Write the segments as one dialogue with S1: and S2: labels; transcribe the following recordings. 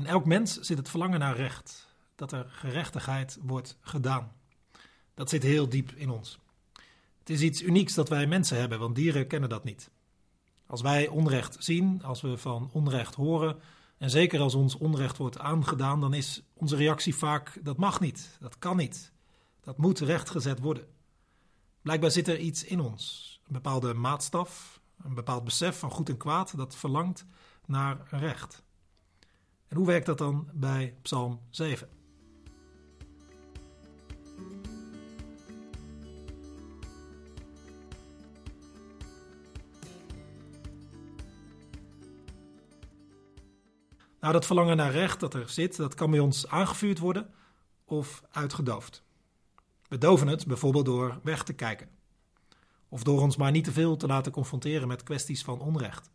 S1: In elk mens zit het verlangen naar recht, dat er gerechtigheid wordt gedaan. Dat zit heel diep in ons. Het is iets unieks dat wij mensen hebben, want dieren kennen dat niet. Als wij onrecht zien, als we van onrecht horen, en zeker als ons onrecht wordt aangedaan, dan is onze reactie vaak: dat mag niet, dat kan niet, dat moet rechtgezet worden. Blijkbaar zit er iets in ons, een bepaalde maatstaf, een bepaald besef van goed en kwaad dat verlangt naar recht. En hoe werkt dat dan bij Psalm 7? Nou, dat verlangen naar recht dat er zit, dat kan bij ons aangevuurd worden of uitgedoofd. We doven het bijvoorbeeld door weg te kijken. Of door ons maar niet te veel te laten confronteren met kwesties van onrecht.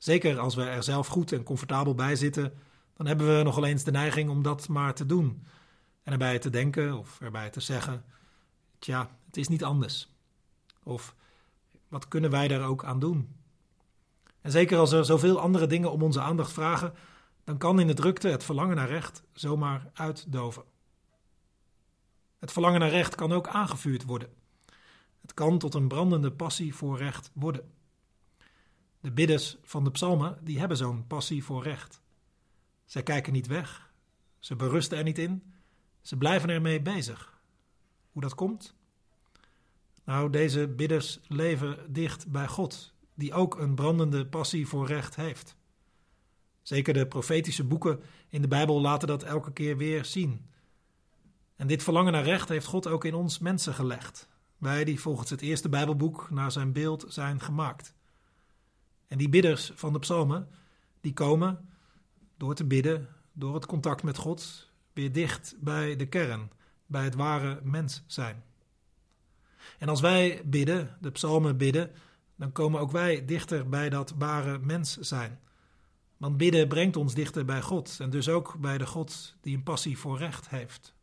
S1: Zeker als we er zelf goed en comfortabel bij zitten, dan hebben we nogal eens de neiging om dat maar te doen. En erbij te denken of erbij te zeggen: Tja, het is niet anders. Of wat kunnen wij daar ook aan doen? En zeker als er zoveel andere dingen om onze aandacht vragen, dan kan in de drukte het verlangen naar recht zomaar uitdoven. Het verlangen naar recht kan ook aangevuurd worden. Het kan tot een brandende passie voor recht worden. De bidders van de psalmen die hebben zo'n passie voor recht. Zij kijken niet weg, ze berusten er niet in, ze blijven ermee bezig. Hoe dat komt? Nou, deze bidders leven dicht bij God, die ook een brandende passie voor recht heeft. Zeker de profetische boeken in de Bijbel laten dat elke keer weer zien. En dit verlangen naar recht heeft God ook in ons mensen gelegd. Wij die volgens het eerste Bijbelboek naar zijn beeld zijn gemaakt. En die bidders van de psalmen, die komen door te bidden, door het contact met God, weer dicht bij de kern, bij het ware mens zijn. En als wij bidden, de psalmen bidden, dan komen ook wij dichter bij dat ware mens zijn. Want bidden brengt ons dichter bij God en dus ook bij de God die een passie voor recht heeft.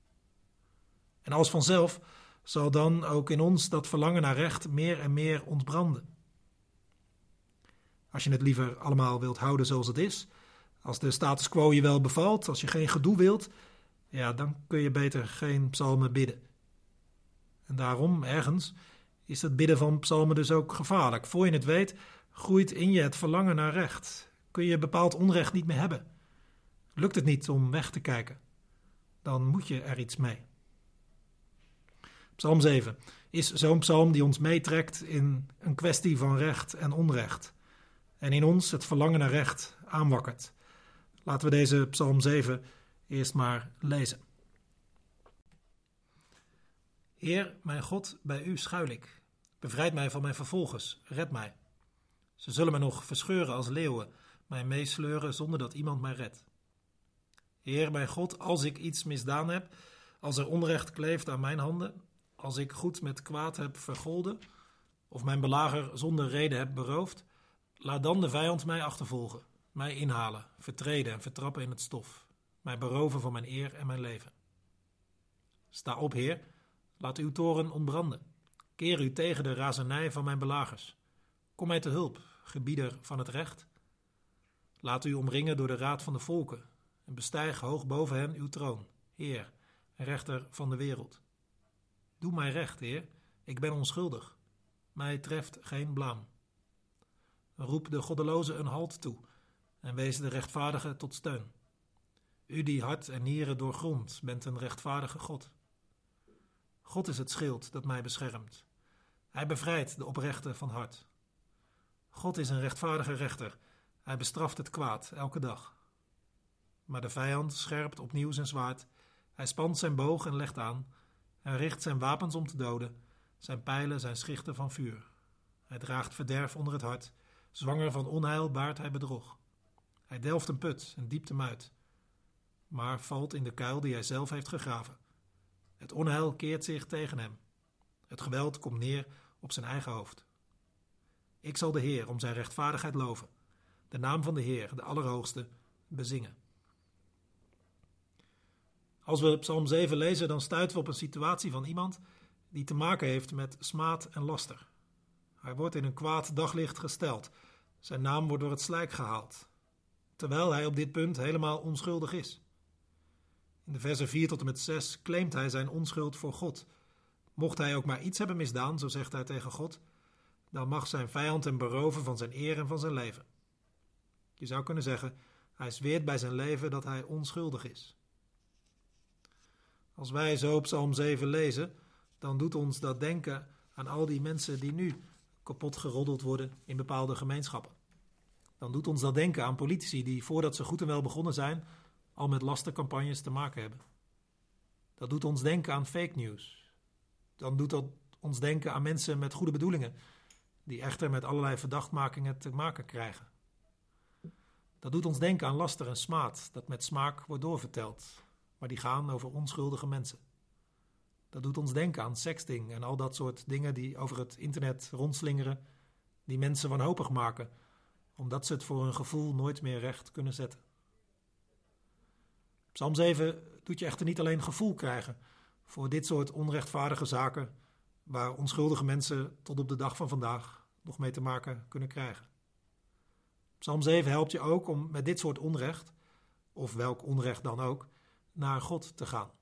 S1: En als vanzelf zal dan ook in ons dat verlangen naar recht meer en meer ontbranden. Als je het liever allemaal wilt houden zoals het is, als de status quo je wel bevalt, als je geen gedoe wilt, ja, dan kun je beter geen psalmen bidden. En daarom, ergens, is het bidden van psalmen dus ook gevaarlijk. Voor je het weet, groeit in je het verlangen naar recht. Kun je bepaald onrecht niet meer hebben. Lukt het niet om weg te kijken, dan moet je er iets mee. Psalm 7 is zo'n psalm die ons meetrekt in een kwestie van recht en onrecht. En in ons het verlangen naar recht aanwakkert. Laten we deze Psalm 7 eerst maar lezen. Heer, mijn God, bij u schuil ik. Bevrijd mij van mijn vervolgers, red mij. Ze zullen mij nog verscheuren als leeuwen, mij meesleuren zonder dat iemand mij redt. Heer, mijn God, als ik iets misdaan heb, als er onrecht kleeft aan mijn handen, als ik goed met kwaad heb vergolden, of mijn belager zonder reden heb beroofd, laat dan de vijand mij achtervolgen, mij inhalen, vertreden en vertrappen in het stof, mij beroven van mijn eer en mijn leven. Sta op, Heer, laat uw toren ontbranden. Keer u tegen de razernij van mijn belagers. Kom mij te hulp, gebieder van het recht. Laat u omringen door de raad van de volken en bestijg hoog boven hen uw troon, Heer rechter van de wereld. Doe mij recht, Heer, ik ben onschuldig. Mij treft geen blaam. Roep de goddeloze een halt toe en wees de rechtvaardige tot steun. U die hart en nieren doorgrondt, bent een rechtvaardige God. God is het schild dat mij beschermt. Hij bevrijdt de oprechte van hart. God is een rechtvaardige rechter. Hij bestraft het kwaad elke dag. Maar de vijand scherpt opnieuw zijn zwaard. Hij spant zijn boog en legt aan. Hij richt zijn wapens om te doden. Zijn pijlen zijn schichten van vuur. Hij draagt verderf onder het hart. Zwanger van onheil baart hij bedrog. Hij delft een put en diept hem uit. Maar valt in de kuil die hij zelf heeft gegraven. Het onheil keert zich tegen hem. Het geweld komt neer op zijn eigen hoofd. Ik zal de Heer om zijn rechtvaardigheid loven, de naam van de Heer, de Allerhoogste, bezingen. Als we Psalm 7 lezen, dan stuiten we op een situatie van iemand die te maken heeft met smaad en laster. Hij wordt in een kwaad daglicht gesteld. Zijn naam wordt door het slijk gehaald. terwijl hij op dit punt helemaal onschuldig is. In de versen 4 tot en met 6 claimt hij zijn onschuld voor God. Mocht hij ook maar iets hebben misdaan, zo zegt hij tegen God, dan mag zijn vijand hem beroven van zijn eer en van zijn leven. Je zou kunnen zeggen, hij zweert bij zijn leven dat hij onschuldig is. Als wij zo op Psalm 7 lezen, dan doet ons dat denken aan al die mensen die nu kapot geroddeld worden in bepaalde gemeenschappen. Dan doet ons dat denken aan politici die voordat ze goed en wel begonnen zijn, al met lastencampagnes te maken hebben. Dat doet ons denken aan fake news. Dan doet dat ons denken aan mensen met goede bedoelingen, die echter met allerlei verdachtmakingen te maken krijgen. Dat doet ons denken aan laster en smaad, dat met smaak wordt doorverteld, maar die gaan over onschuldige mensen. Dat doet ons denken aan sexting en al dat soort dingen die over het internet rondslingeren, die mensen wanhopig maken, omdat ze het voor hun gevoel nooit meer recht kunnen zetten. Psalm 7 doet je echter niet alleen gevoel krijgen voor dit soort onrechtvaardige zaken waar onschuldige mensen tot op de dag van vandaag nog mee te maken kunnen krijgen. Psalm 7 helpt je ook om met dit soort onrecht, of welk onrecht dan ook, naar God te gaan.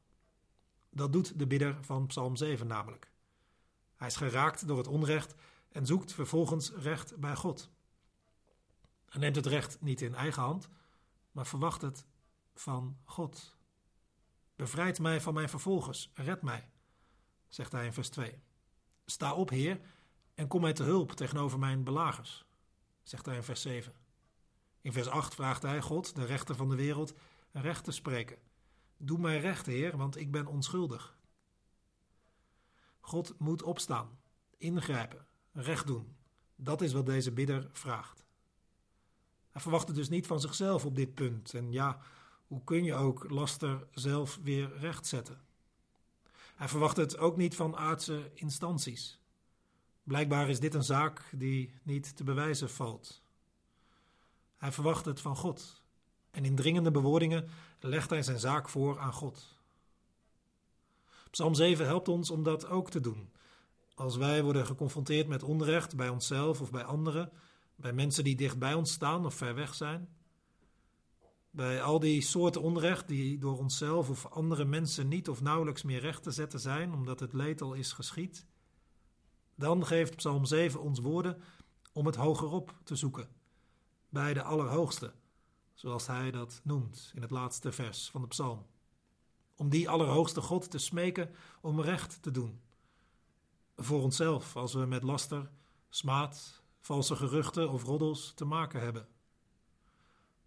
S1: Dat doet de bidder van Psalm 7 namelijk. Hij is geraakt door het onrecht en zoekt vervolgens recht bij God. Hij neemt het recht niet in eigen hand, maar verwacht het van God. Bevrijd mij van mijn vervolgers, red mij, zegt hij in vers 2. Sta op, Heer, en kom mij te hulp tegenover mijn belagers, zegt hij in vers 7. In vers 8 vraagt hij God, de rechter van de wereld, recht te spreken. Doe mij recht, Heer, want ik ben onschuldig. God moet opstaan, ingrijpen, recht doen. Dat is wat deze bidder vraagt. Hij verwacht het dus niet van zichzelf op dit punt. En ja, hoe kun je ook laster zelf weer rechtzetten? Hij verwacht het ook niet van aardse instanties. Blijkbaar is dit een zaak die niet te bewijzen valt. Hij verwacht het van God. En in dringende bewoordingen legt hij zijn zaak voor aan God. Psalm 7 helpt ons om dat ook te doen. Als wij worden geconfronteerd met onrecht bij onszelf of bij anderen, bij mensen die dicht bij ons staan of ver weg zijn, bij al die soorten onrecht die door onszelf of andere mensen niet of nauwelijks meer recht te zetten zijn, omdat het leed al is geschied, dan geeft Psalm 7 ons woorden om het hogerop te zoeken, bij de Allerhoogste, zoals hij dat noemt in het laatste vers van de psalm. Om die Allerhoogste God te smeken om recht te doen. Voor onszelf, als we met laster, smaad, valse geruchten of roddels te maken hebben.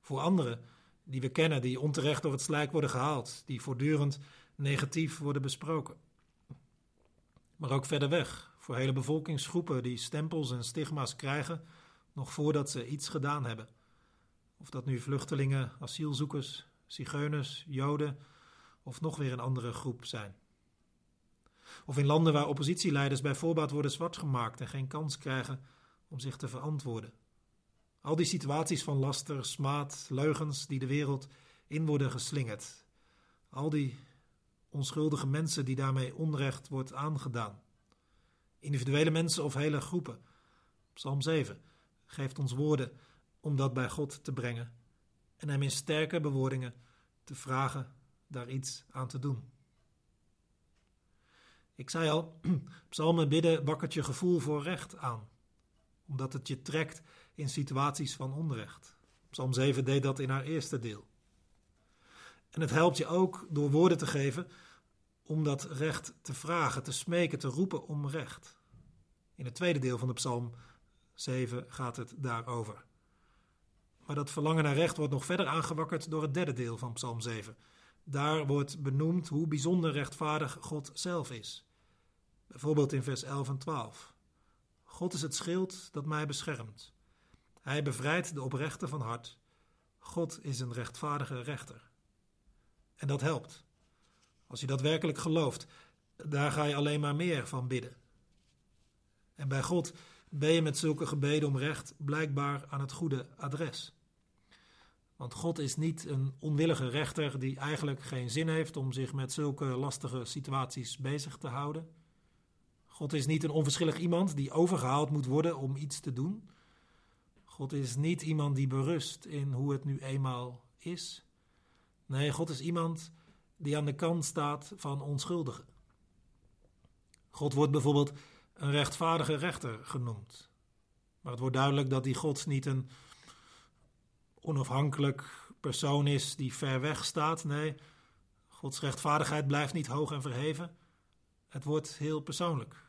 S1: Voor anderen, die we kennen, die onterecht door het slijk worden gehaald, die voortdurend negatief worden besproken. Maar ook verder weg, voor hele bevolkingsgroepen die stempels en stigma's krijgen nog voordat ze iets gedaan hebben. Of dat nu vluchtelingen, asielzoekers, zigeuners, joden of nog weer een andere groep zijn. Of in landen waar oppositieleiders bij voorbaat worden zwartgemaakt en geen kans krijgen om zich te verantwoorden. Al die situaties van laster, smaad, leugens die de wereld in worden geslingerd. Al die onschuldige mensen die daarmee onrecht wordt aangedaan. Individuele mensen of hele groepen. Psalm 7 geeft ons woorden om dat bij God te brengen en hem in sterke bewoordingen te vragen daar iets aan te doen. Ik zei al, psalmen bidden wakkert je gevoel voor recht aan, omdat het je trekt in situaties van onrecht. Psalm 7 deed dat in haar eerste deel. En het helpt je ook door woorden te geven om dat recht te vragen, te smeken, te roepen om recht. In het tweede deel van de psalm 7 gaat het daarover. Maar dat verlangen naar recht wordt nog verder aangewakkerd door het derde deel van Psalm 7. Daar wordt benoemd hoe bijzonder rechtvaardig God zelf is. Bijvoorbeeld in vers 11 en 12. God is het schild dat mij beschermt. Hij bevrijdt de oprechte van hart. God is een rechtvaardige rechter. En dat helpt. Als je dat werkelijk gelooft, daar ga je alleen maar meer van bidden. En bij God ben je met zulke gebeden om recht blijkbaar aan het goede adres. Want God is niet een onwillige rechter die eigenlijk geen zin heeft om zich met zulke lastige situaties bezig te houden. God is niet een onverschillig iemand die overgehaald moet worden om iets te doen. God is niet iemand die berust in hoe het nu eenmaal is. Nee, God is iemand die aan de kant staat van onschuldigen. God wordt bijvoorbeeld een rechtvaardige rechter genoemd. Maar het wordt duidelijk dat die God niet een onafhankelijk persoon is die ver weg staat. Nee, Gods rechtvaardigheid blijft niet hoog en verheven. Het wordt heel persoonlijk.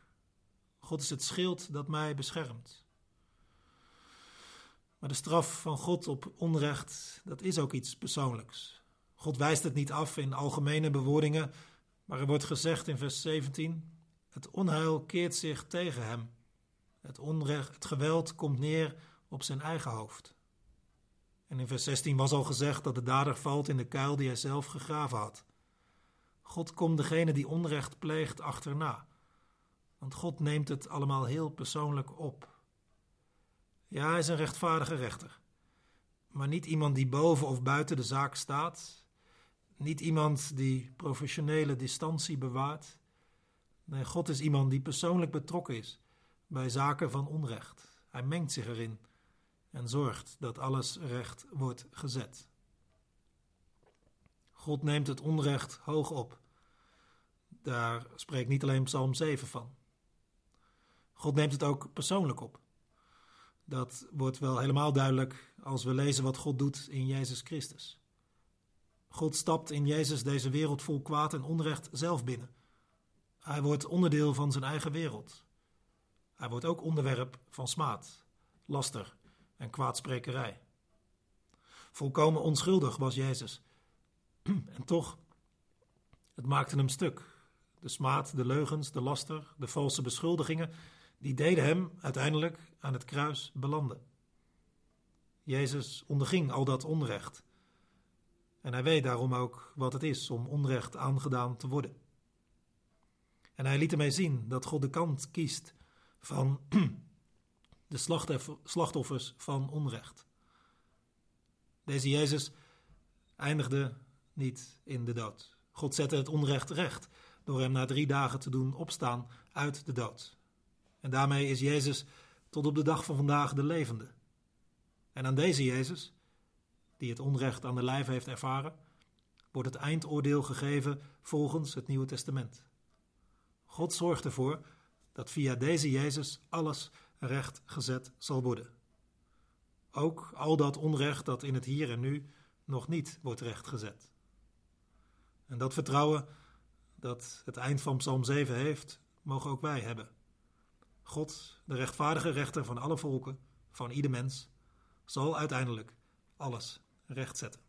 S1: God is het schild dat mij beschermt. Maar de straf van God op onrecht, dat is ook iets persoonlijks. God wijst het niet af in algemene bewoordingen, maar er wordt gezegd in vers 17: Het onheil keert zich tegen hem. Het onrecht, het geweld komt neer op zijn eigen hoofd. En in vers 16 was al gezegd dat de dader valt in de kuil die hij zelf gegraven had. God komt degene die onrecht pleegt achterna. Want God neemt het allemaal heel persoonlijk op. Ja, hij is een rechtvaardige rechter. Maar niet iemand die boven of buiten de zaak staat. Niet iemand die professionele distantie bewaart. Nee, God is iemand die persoonlijk betrokken is bij zaken van onrecht. Hij mengt zich erin en zorgt dat alles recht wordt gezet. God neemt het onrecht hoog op. Daar spreekt niet alleen Psalm 7 van. God neemt het ook persoonlijk op. Dat wordt wel helemaal duidelijk als we lezen wat God doet in Jezus Christus. God stapt in Jezus deze wereld vol kwaad en onrecht zelf binnen. Hij wordt onderdeel van zijn eigen wereld. Hij wordt ook onderwerp van smaad, laster en kwaadsprekerij. Volkomen onschuldig was Jezus. En toch, het maakte hem stuk. De smaad, de leugens, de laster, de valse beschuldigingen, die deden hem uiteindelijk aan het kruis belanden. Jezus onderging al dat onrecht. En hij weet daarom ook wat het is om onrecht aangedaan te worden. En hij liet ermee zien dat God de kant kiest van de slachtoffers van onrecht. Deze Jezus eindigde niet in de dood. God zette het onrecht recht door hem na drie dagen te doen opstaan uit de dood. En daarmee is Jezus tot op de dag van vandaag de levende. En aan deze Jezus, die het onrecht aan de lijf heeft ervaren, wordt het eindoordeel gegeven volgens het Nieuwe Testament. God zorgt ervoor dat via deze Jezus alles recht gezet zal worden. Ook al dat onrecht dat in het hier en nu nog niet wordt rechtgezet. En dat vertrouwen dat het eind van Psalm 7 heeft, mogen ook wij hebben. God, de rechtvaardige rechter van alle volken, van ieder mens, zal uiteindelijk alles rechtzetten.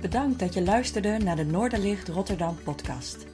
S2: Bedankt dat je luisterde naar de Noorderlicht Rotterdam podcast.